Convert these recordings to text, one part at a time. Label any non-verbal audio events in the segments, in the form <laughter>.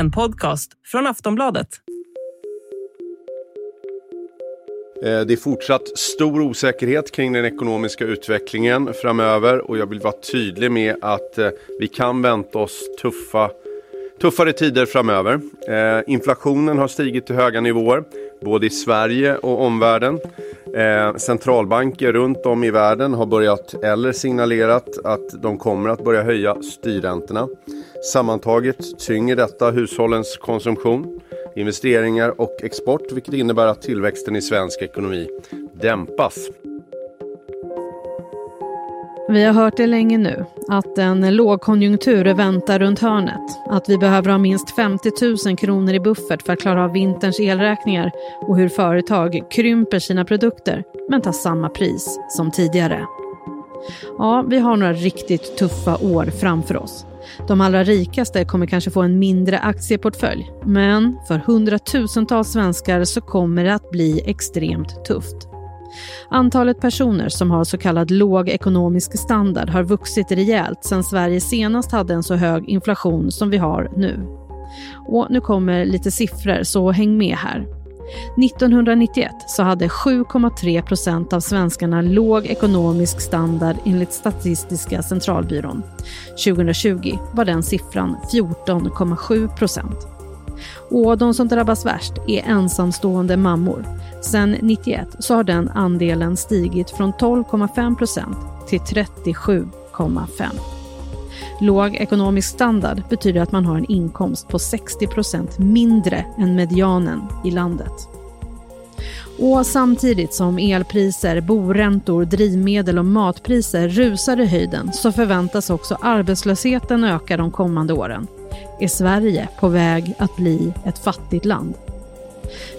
En podcast från Aftonbladet. Eh, det är fortsatt stor osäkerhet kring den ekonomiska utvecklingen framöver och jag vill vara tydlig med att eh, vi kan vänta oss tuffa, tuffare tider framöver. Eh, inflationen har stigit till höga nivåer både i Sverige och omvärlden. Eh, centralbanker runt om i världen har börjat eller signalerat att de kommer att börja höja styrräntorna. Sammantaget tynger detta hushållens konsumtion investeringar och export vilket innebär att tillväxten i svensk ekonomi dämpas. Vi har hört det länge nu, att en lågkonjunktur väntar runt hörnet. Att vi behöver ha minst 50 000 kronor i buffert för att klara av vinterns elräkningar och hur företag krymper sina produkter men tar samma pris som tidigare. Ja, vi har några riktigt tuffa år framför oss. De allra rikaste kommer kanske få en mindre aktieportfölj, men för hundratusentals svenskar så kommer det att bli extremt tufft. Antalet personer som har så kallad låg ekonomisk standard har vuxit rejält sedan Sverige senast hade en så hög inflation som vi har nu. Och nu kommer lite siffror, så häng med här. 1991 så hade 7,3 procent av svenskarna låg ekonomisk standard enligt Statistiska centralbyrån. 2020 var den siffran 14,7 procent. Och de som drabbas värst är ensamstående mammor. Sedan 91 så har den andelen stigit från 12,5 procent till 37,5. Låg ekonomisk standard betyder att man har en inkomst på 60% mindre än medianen i landet. Och samtidigt som elpriser, boräntor, drivmedel och matpriser rusar i höjden så förväntas också arbetslösheten öka de kommande åren. Är Sverige på väg att bli ett fattigt land?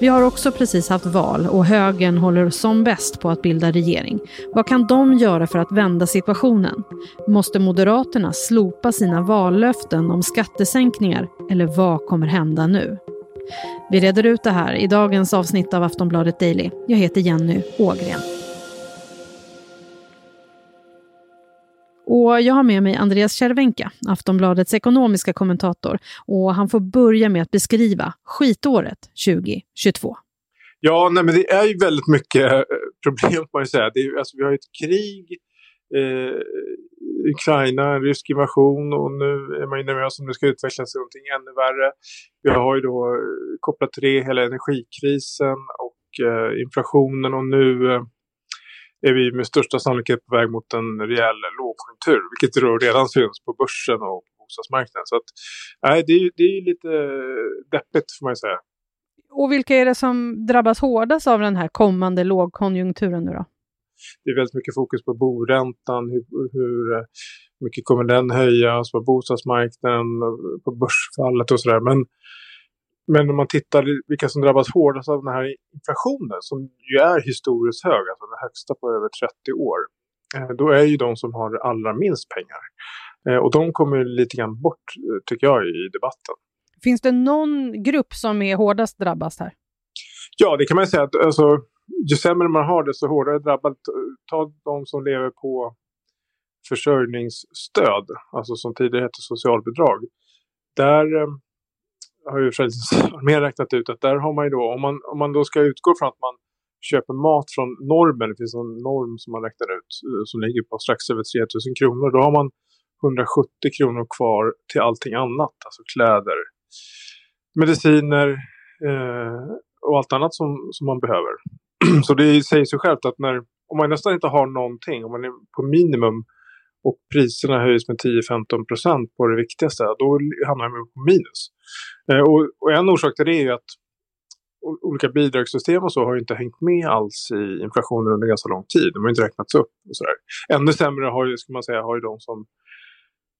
Vi har också precis haft val och högern håller som bäst på att bilda regering. Vad kan de göra för att vända situationen? Måste Moderaterna slopa sina vallöften om skattesänkningar eller vad kommer hända nu? Vi reder ut det här i dagens avsnitt av Aftonbladet Daily. Jag heter Jenny Ågren. Och jag har med mig Andreas Cervenka, Aftonbladets ekonomiska kommentator. Och han får börja med att beskriva skitåret 2022. Ja, nej, men det är ju väldigt mycket eh, problem, problem man säga. Det är, alltså, vi har ett krig, eh, Ukraina, en rysk invasion och nu är man ju nervös om det ska utvecklas till någonting ännu värre. Vi har ju då eh, kopplat till det hela energikrisen och eh, inflationen och nu eh, är vi med största sannolikhet på väg mot en rejäl lågkonjunktur. Vilket redan syns på börsen och bostadsmarknaden. Så att, nej, det, är, det är lite deppigt får man ju säga. Och vilka är det som drabbas hårdast av den här kommande lågkonjunkturen nu då? Det är väldigt mycket fokus på boräntan, hur, hur mycket kommer den höjas på bostadsmarknaden, på börsfallet och sådär. Men men om man tittar vilka som drabbas hårdast av den här inflationen som ju är historiskt hög, alltså den högsta på över 30 år. Eh, då är ju de som har allra minst pengar. Eh, och de kommer lite grann bort eh, tycker jag i debatten. Finns det någon grupp som är hårdast drabbas här? Ja, det kan man säga. Att, alltså, ju sämre man har det så hårdare drabbat. Ta de som lever på försörjningsstöd, alltså som tidigare hette socialbidrag. Där har ju Frälsningsarmén <laughs> räknat ut att där har man ju då, om man, om man då ska utgå från att man köper mat från normen, det finns en norm som man räknar ut eh, som ligger på strax över 3000 kronor, då har man 170 kronor kvar till allting annat, alltså kläder, mediciner eh, och allt annat som, som man behöver. <clears throat> Så det säger sig självt att när, om man nästan inte har någonting, om man är på minimum och priserna höjs med 10-15% på det viktigaste, då hamnar man på minus. Eh, och, och, en orsak till det är ju att olika bidragssystem och så har inte hängt med alls i inflationen under ganska lång tid. De har inte räknats upp och sådär. Ännu sämre har ju, ska man säga, har ju de som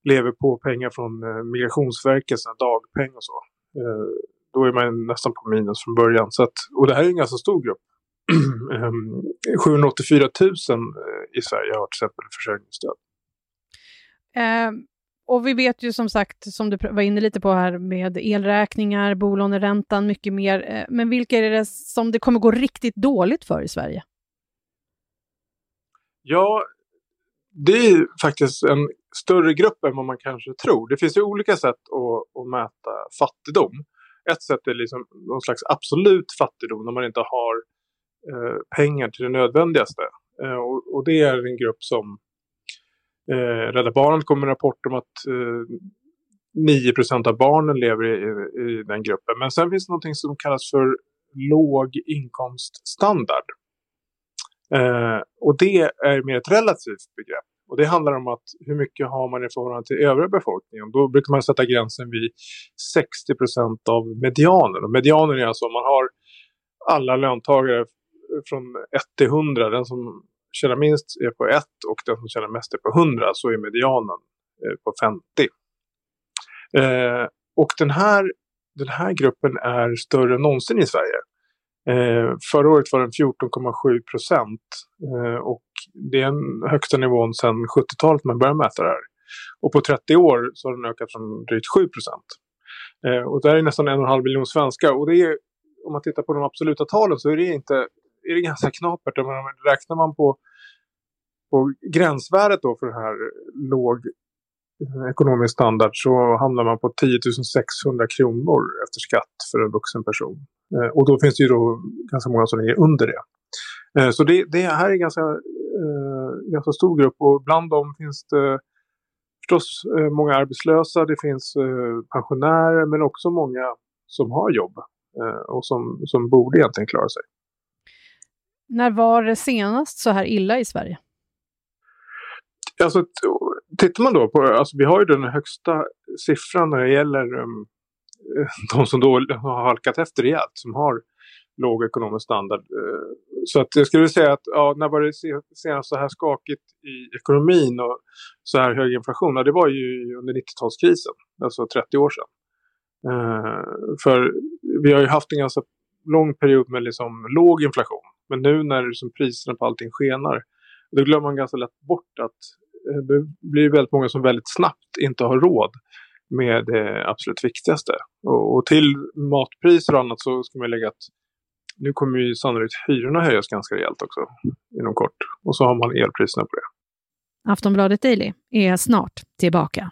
lever på pengar från eh, Migrationsverket, dagpeng och så. Eh, då är man nästan på minus från början. Så att, och det här är en ganska stor grupp. <clears throat> Ehm, 784 000 eh, i Sverige har till exempel försörjningsstöd. Ehm, och vi vet ju som sagt, som du var inne lite på här, med elräkningar, bolåneräntan, mycket mer. Eh, men vilka är det som det kommer gå riktigt dåligt för i Sverige? Ja, det är faktiskt en större grupp än vad man kanske tror. Det finns ju olika sätt att, att mäta fattigdom. Ett sätt är liksom någon slags absolut fattigdom när man inte har eh, pengar till det nödvändigaste. Eh, och, och, det är en grupp som eh, Rädda Barnen kommer med en rapport om att eh, 9 av barnen lever i, i, i, den gruppen. Men sen finns det någonting som kallas för låg inkomststandard. Eh, och det är mer ett relativt begrepp. Och det handlar om att hur mycket har man i förhållande till övriga befolkningen. Då brukar man sätta gränsen vid 60% av medianen. Och medianen är alltså om man har alla löntagare från 1 till 100. Den som tjänar minst är på 1 och den som tjänar mest är på 100 så är medianen eh, på 50. Eh, och den här, den här gruppen är större än någonsin i Sverige. Eh, förra året var den 14,7 procent eh, och det är den högsta nivån sedan 70-talet man började mäta det här. Och på 30 år så har den ökat från drygt 7 procent. Eh, och det här är nästan en och en halv miljon svenskar. Och det är, om man tittar på de absoluta talen så är det, inte, är det ganska knapert. Räknar man på, på gränsvärdet då för den här låg eh, ekonomisk standard så hamnar man på 10 600 kronor efter skatt för en vuxen person. Eh, och då finns det ju då ganska många som ligger under det. Eh, så det, det här är en ganska, ganska stor grupp och bland dem finns det förstås många arbetslösa, det finns pensionärer men också många som har jobb och som, som borde egentligen klara sig. När var det senast så här illa i Sverige? Alltså, tittar man då på, alltså vi har ju den högsta siffran när det gäller um, <laughs> de som då har halkat efter rejält, som har låg ekonomisk standard. Eh, så att jag skulle säga att ja, när var det senast så här skakigt i ekonomin och så här hög inflation? Ja, det var ju under 90-talskrisen, alltså 30 år sedan. Eh, för vi har ju haft en ganska lång period med liksom låg inflation. Men nu när liksom priserna på allting skenar, då glömmer man ganska lätt bort att eh, det blir väldigt många som väldigt snabbt inte har råd med det absolut viktigaste. Och, och till matpriser och annat så ska man lägga att nu kommer ju sannolikt hyrorna höjas ganska rejält också inom kort. Och så har man elpriserna på det. Aftonbladet Daily är snart tillbaka.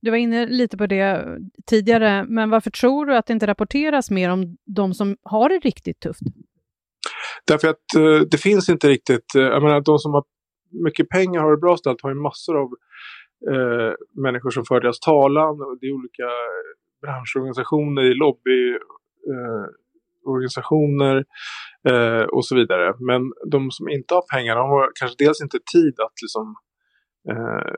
Du var inne lite på det tidigare, men varför tror du att det inte rapporteras mer om de som har det riktigt tufft? Därför att eh, det finns inte riktigt, eh, jag menar de som har mycket pengar har det bra ställt har ju massor av eh, människor som för deras talan. Och det är olika eh, branschorganisationer, i lobbyorganisationer eh, och så vidare. Men de som inte har pengar de har kanske dels inte tid att liksom eh,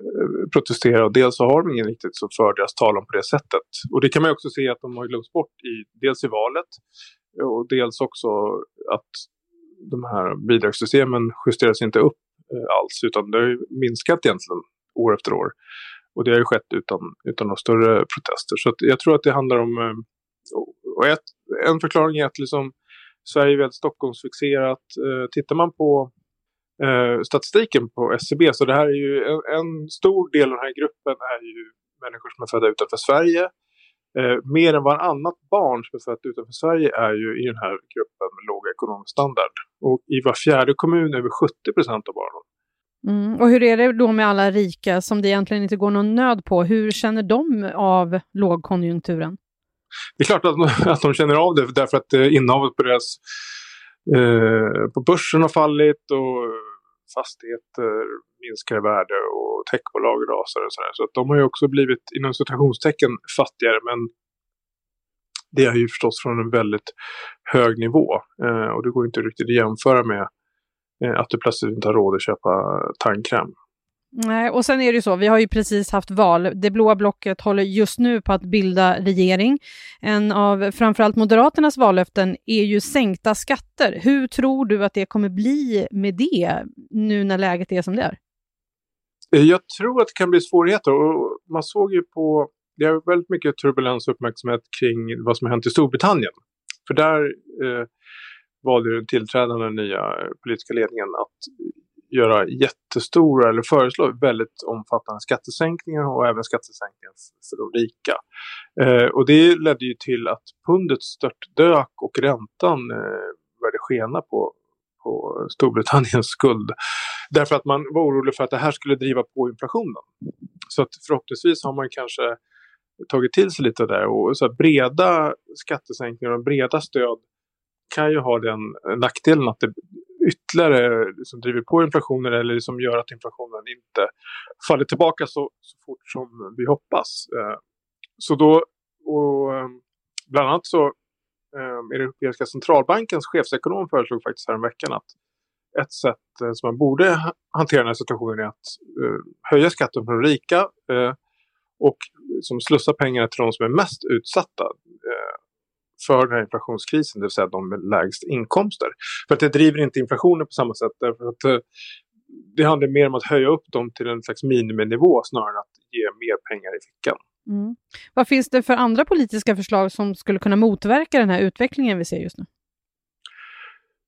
protestera och dels så har de ingen riktigt så för deras talan på det sättet. Och det kan man också se att de har glömts bort i, dels i valet och dels också att de här bidragssystemen justeras inte upp eh, alls utan det har ju minskat egentligen år efter år. Och det har ju skett utan, utan några större protester. Så jag tror att det handlar om... Eh, och ett, en förklaring är att liksom, Sverige är väldigt Stockholmsfixerat. Eh, tittar man på eh, statistiken på SCB. Så det här är ju en, en, stor del av den här gruppen är ju människor som är födda utanför Sverige. Eh, mer än varannat barn som är fött utanför Sverige är ju i den här gruppen med låg ekonomisk standard. Och i var fjärde kommun över 70 procent av barnen. Mm. Och hur är det då med alla rika som det egentligen inte går någon nöd på? Hur känner de av lågkonjunkturen? Det är klart att, att de känner av det därför att eh, innehavet på deras eh, på börsen har fallit och fastigheter minskar i värde och techbolag rasar och sådär. Så att de har ju också blivit inom citationstecken fattigare men det är ju förstås från en väldigt hög nivå eh, och det går inte riktigt att jämföra med eh, att du plötsligt inte har råd att köpa tandkräm. Nej, och sen är det ju så, vi har ju precis haft val. Det blåa blocket håller just nu på att bilda regering. En av framförallt Moderaternas vallöften är ju sänkta skatter. Hur tror du att det kommer bli med det nu när läget är som det är? Eh, jag tror att det kan bli svårigheter och man såg ju på, det är väldigt mycket turbulens och uppmärksamhet kring vad som har hänt i Storbritannien. För där eh, valde den tillträdande nya politiska ledningen att göra jättestora eller föreslå väldigt omfattande skattesänkningar och även skattesänkningar för de rika. Eh, och det ledde ju till att pundet stört dök och räntan eh, började skena på, på Storbritanniens skuld. Därför att man var orolig för att det här skulle driva på inflationen. Så att förhoppningsvis har man kanske tagit till sig lite av det och så breda skattesänkningar och breda stöd kan ju ha den nackdelen att det ytterligare liksom driver på inflationen eller som gör att inflationen inte faller tillbaka så, så fort som vi hoppas. Eh, så då, och ehm, bland annat så ehm, Europeiska centralbankens chefsekonom föreslog faktiskt häromveckan att ett sätt eh, som man borde hantera den här situationen är att eh, höja skatten för de rika och som slussa pengarna till de som är mest utsatta för den här inflationskrisen, det vill säga de med lägst inkomster. För att det driver inte inflationen på samma sätt därför att eh, det handlar mer om att höja upp dem till en slags miniminivå snarare än att ge mer pengar i fickan. Mm. Vad finns det för andra politiska förslag som skulle kunna motverka den här utvecklingen vi ser just nu?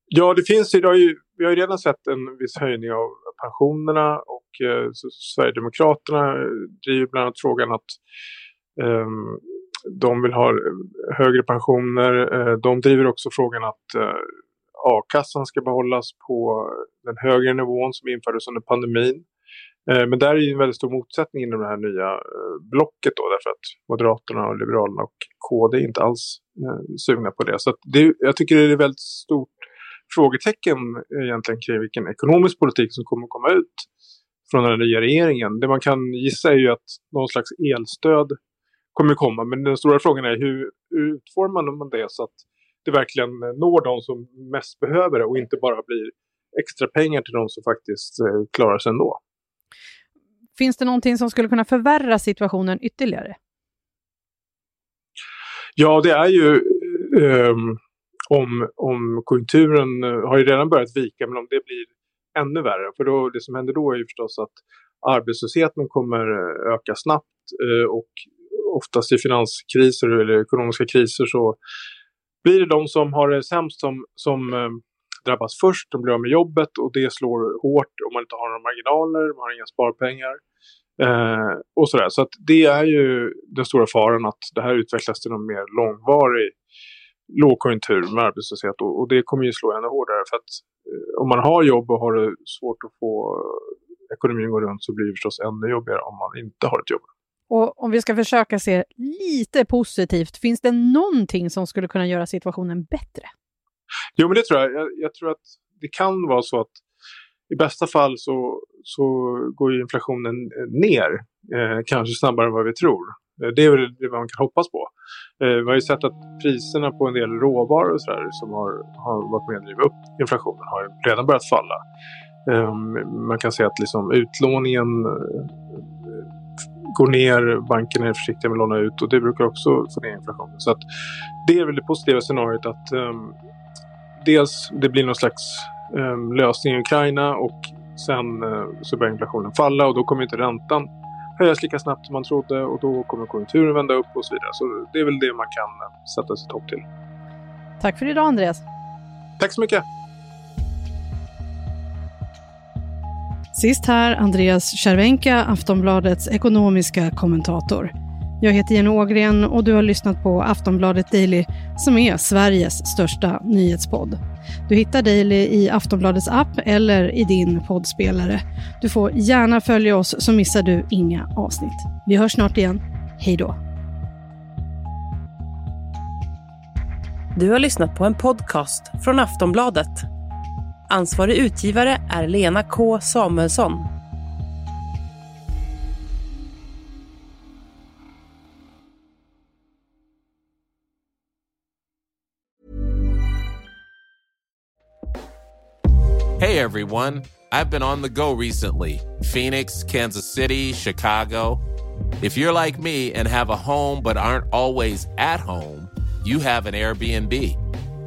Ja, det finns ju, vi har ju redan sett en viss höjning av pensionerna och eh, Sverigedemokraterna driver bland annat frågan att um, de vill ha högre pensioner. Eh, de driver också frågan att eh, a-kassan ska behållas på den högre nivån som infördes under pandemin. Eh, men där är ju en väldigt stor motsättning inom det här nya blocket då därför att Moderaterna och Liberalerna och KD är inte alls sugna på det. Så det, jag tycker det är ett väldigt stort frågetecken egentligen kring vilken ekonomisk politik som kommer att komma ut från den nya regeringen. Det man kan gissa är ju att någon slags elstöd kommer komma. Men den stora frågan är hur utformar man det så att det verkligen når de som mest behöver det och inte bara blir extra pengar till de som faktiskt eh, klarar sig ändå. Finns det någonting som skulle kunna förvärra situationen ytterligare? Ja, det är ju um, om, om konjunkturen uh, har ju redan börjat vika, men om det blir ännu värre. För då, det som händer då är ju förstås att arbetslösheten kommer uh, öka snabbt och oftast i finanskriser eller ekonomiska kriser så blir det de som har det sämst som, som eh, drabbas först. De blir av med jobbet och det slår hårt om man inte har några marginaler, man har inga sparpengar. Eh, och sådär. Så att det är ju den stora faran att det här utvecklas till en mer långvarig lågkonjunktur med arbetslöshet och, och, det kommer ju slå ännu hårdare för att eh, om man har jobb och har det svårt att få eh, ekonomin att gå runt så blir det förstås ännu jobbigare om man inte har ett jobb. Och om vi ska försöka se lite positivt, finns det någonting som skulle kunna göra situationen bättre? Jo, men det tror jag. jag. jag. tror att det kan vara så att i bästa fall så, så går inflationen eh, ner, eh, kanske snabbare än vad vi tror. Eh, det är väl det man kan hoppas på. Eh, vi har ju sett att priserna på en del råvaror och så där, som har, har varit med och drivit upp inflationen har redan börjat falla. Eh, man kan säga att liksom utlåningen eh, går ner, bankerna är försiktiga med att låna ut och det brukar också få ner inflationen. Så att det är väl det positiva scenariot att um, dels det blir någon slags um, lösning i Ukraina och sen uh, så börjar inflationen falla och då kommer inte räntan höjas lika snabbt som man trodde och då kommer konjunkturen vända upp och så vidare. Så det är väl det man kan uh, sätta sitt hopp till. Tack för idag Andreas. Tack så mycket. Sist här Andreas Cervenka, Aftonbladets ekonomiska kommentator. Jag heter Jenny Ågren och du har lyssnat på Aftonbladet Daily som är Sveriges största nyhetspodd. Du hittar Daily i Aftonbladets app eller i din poddspelare. Du får gärna följa oss så missar du inga avsnitt. Vi hörs snart igen. Hej då! Du har lyssnat på en podcast från Aftonbladet Ansvarig utgivare är Lena K Samuelsson. Hey everyone. I've been on the go recently Phoenix, Kansas City, Chicago. If you're like me and have a home but aren't always at home, you have an Airbnb.